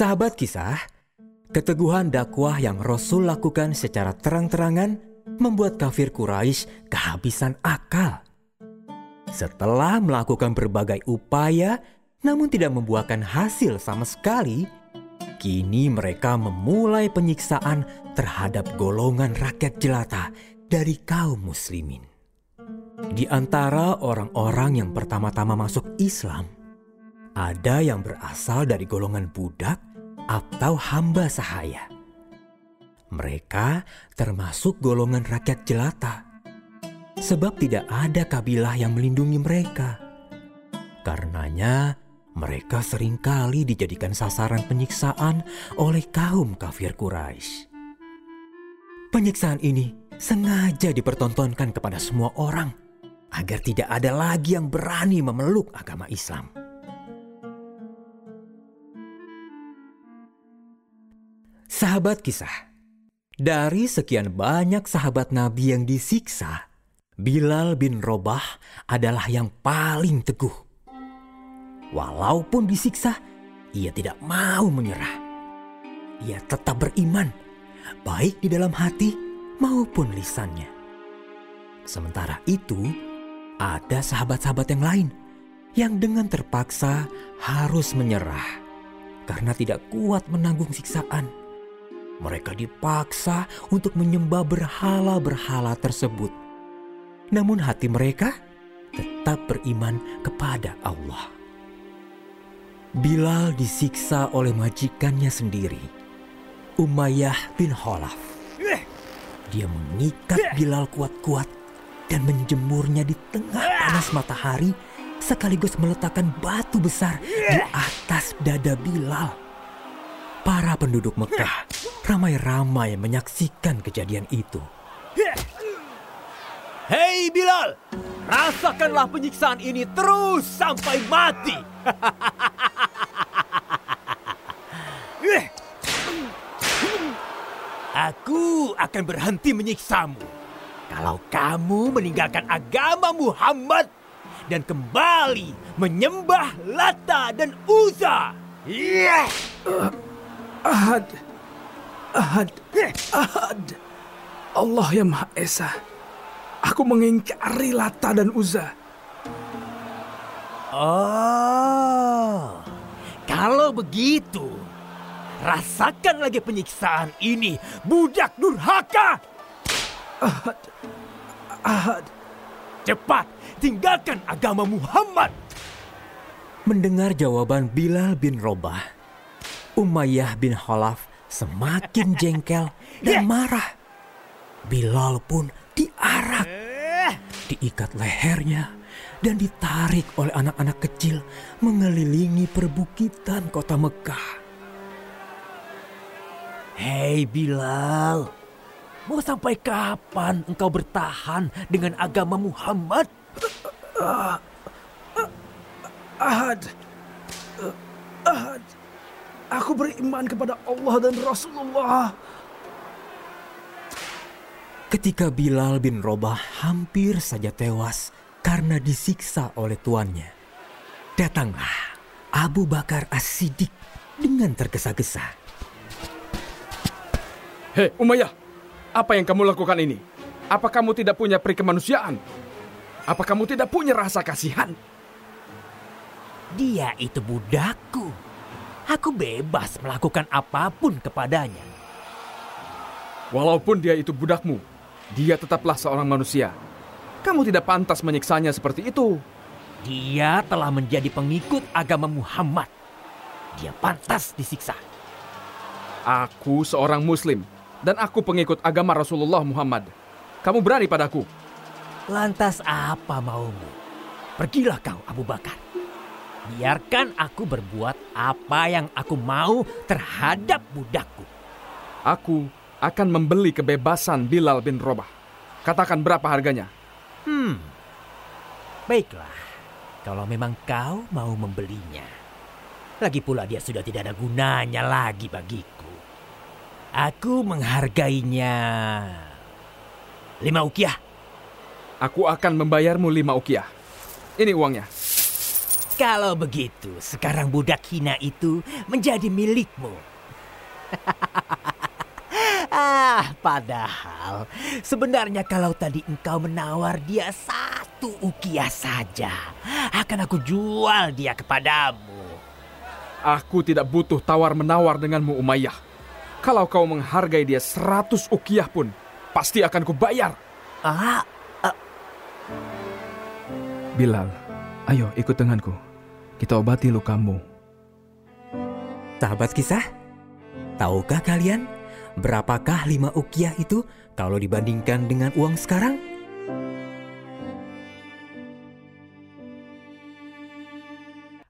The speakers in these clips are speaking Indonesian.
Sahabat kisah, keteguhan dakwah yang Rasul lakukan secara terang-terangan membuat kafir Quraisy kehabisan akal. Setelah melakukan berbagai upaya namun tidak membuahkan hasil sama sekali, kini mereka memulai penyiksaan terhadap golongan rakyat jelata dari kaum muslimin. Di antara orang-orang yang pertama-tama masuk Islam, ada yang berasal dari golongan budak atau hamba sahaya. Mereka termasuk golongan rakyat jelata, sebab tidak ada kabilah yang melindungi mereka. Karenanya, mereka sering kali dijadikan sasaran penyiksaan oleh kaum kafir Quraisy. Penyiksaan ini sengaja dipertontonkan kepada semua orang agar tidak ada lagi yang berani memeluk agama Islam. Sahabat kisah, dari sekian banyak sahabat Nabi yang disiksa, Bilal bin Robah adalah yang paling teguh Walaupun disiksa, ia tidak mau menyerah. Ia tetap beriman, baik di dalam hati maupun lisannya. Sementara itu, ada sahabat-sahabat yang lain yang dengan terpaksa harus menyerah karena tidak kuat menanggung siksaan. Mereka dipaksa untuk menyembah berhala-berhala tersebut. Namun hati mereka tetap beriman kepada Allah. Bilal disiksa oleh majikannya sendiri, Umayyah bin Khalaf. Dia mengikat Bilal kuat-kuat dan menjemurnya di tengah panas matahari sekaligus meletakkan batu besar di atas dada Bilal. Para penduduk Mekah ramai-ramai menyaksikan kejadian itu. Hei Bilal, rasakanlah penyiksaan ini terus sampai mati. Aku akan berhenti menyiksamu kalau kamu meninggalkan agama Muhammad dan kembali menyembah Lata dan Uza. Yeah. Uh, ahad, Ahad, Ahad. Allah yang Maha Esa. Aku mengingkari Lata dan Uza. Oh, kalau begitu, Rasakan lagi penyiksaan ini, budak durhaka! Ahad, Ahad. Cepat, tinggalkan agama Muhammad! Mendengar jawaban Bilal bin Robah, Umayyah bin Khalaf semakin jengkel dan marah. Bilal pun diarak, diikat lehernya, dan ditarik oleh anak-anak kecil mengelilingi perbukitan kota Mekah. Hei Bilal, mau sampai kapan engkau bertahan dengan agama Muhammad? Ahad, Ahad, aku beriman kepada Allah dan Rasulullah. Ketika Bilal bin Robah hampir saja tewas karena disiksa oleh tuannya, datanglah Abu Bakar As-Siddiq dengan tergesa-gesa. Hei Umayyah, apa yang kamu lakukan ini? Apa kamu tidak punya peri kemanusiaan? Apa kamu tidak punya rasa kasihan? Dia itu budakku. Aku bebas melakukan apa pun kepadanya. Walaupun dia itu budakmu, dia tetaplah seorang manusia. Kamu tidak pantas menyiksanya seperti itu. Dia telah menjadi pengikut agama Muhammad. Dia pantas disiksa. Aku seorang muslim dan aku pengikut agama Rasulullah Muhammad. Kamu berani padaku? Lantas apa maumu? Pergilah kau Abu Bakar. Biarkan aku berbuat apa yang aku mau terhadap budakku. Aku akan membeli kebebasan Bilal bin Robah. Katakan berapa harganya? Hmm, baiklah. Kalau memang kau mau membelinya. Lagi pula dia sudah tidak ada gunanya lagi bagiku. Aku menghargainya lima ukiah. Aku akan membayarmu lima ukiah. Ini uangnya. Kalau begitu, sekarang budak hina itu menjadi milikmu. ah, padahal sebenarnya kalau tadi engkau menawar dia satu ukiah saja, akan aku jual dia kepadamu. Aku tidak butuh tawar-menawar denganmu Umayyah. Kalau kau menghargai dia seratus ukiah pun, pasti akan kubayar. Ah, Bilal, ayo ikut denganku. Kita obati lukamu. Sahabat kisah, tahukah kalian berapakah lima ukiah itu kalau dibandingkan dengan uang sekarang?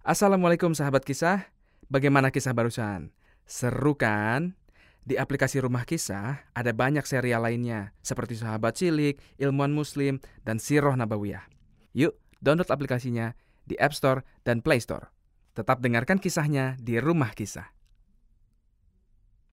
Assalamualaikum sahabat kisah. Bagaimana kisah barusan? Seru kan? Di aplikasi Rumah Kisah ada banyak serial lainnya seperti Sahabat Cilik, Ilmuwan Muslim, dan Siroh Nabawiyah. Yuk, download aplikasinya di App Store dan Play Store. Tetap dengarkan kisahnya di Rumah Kisah.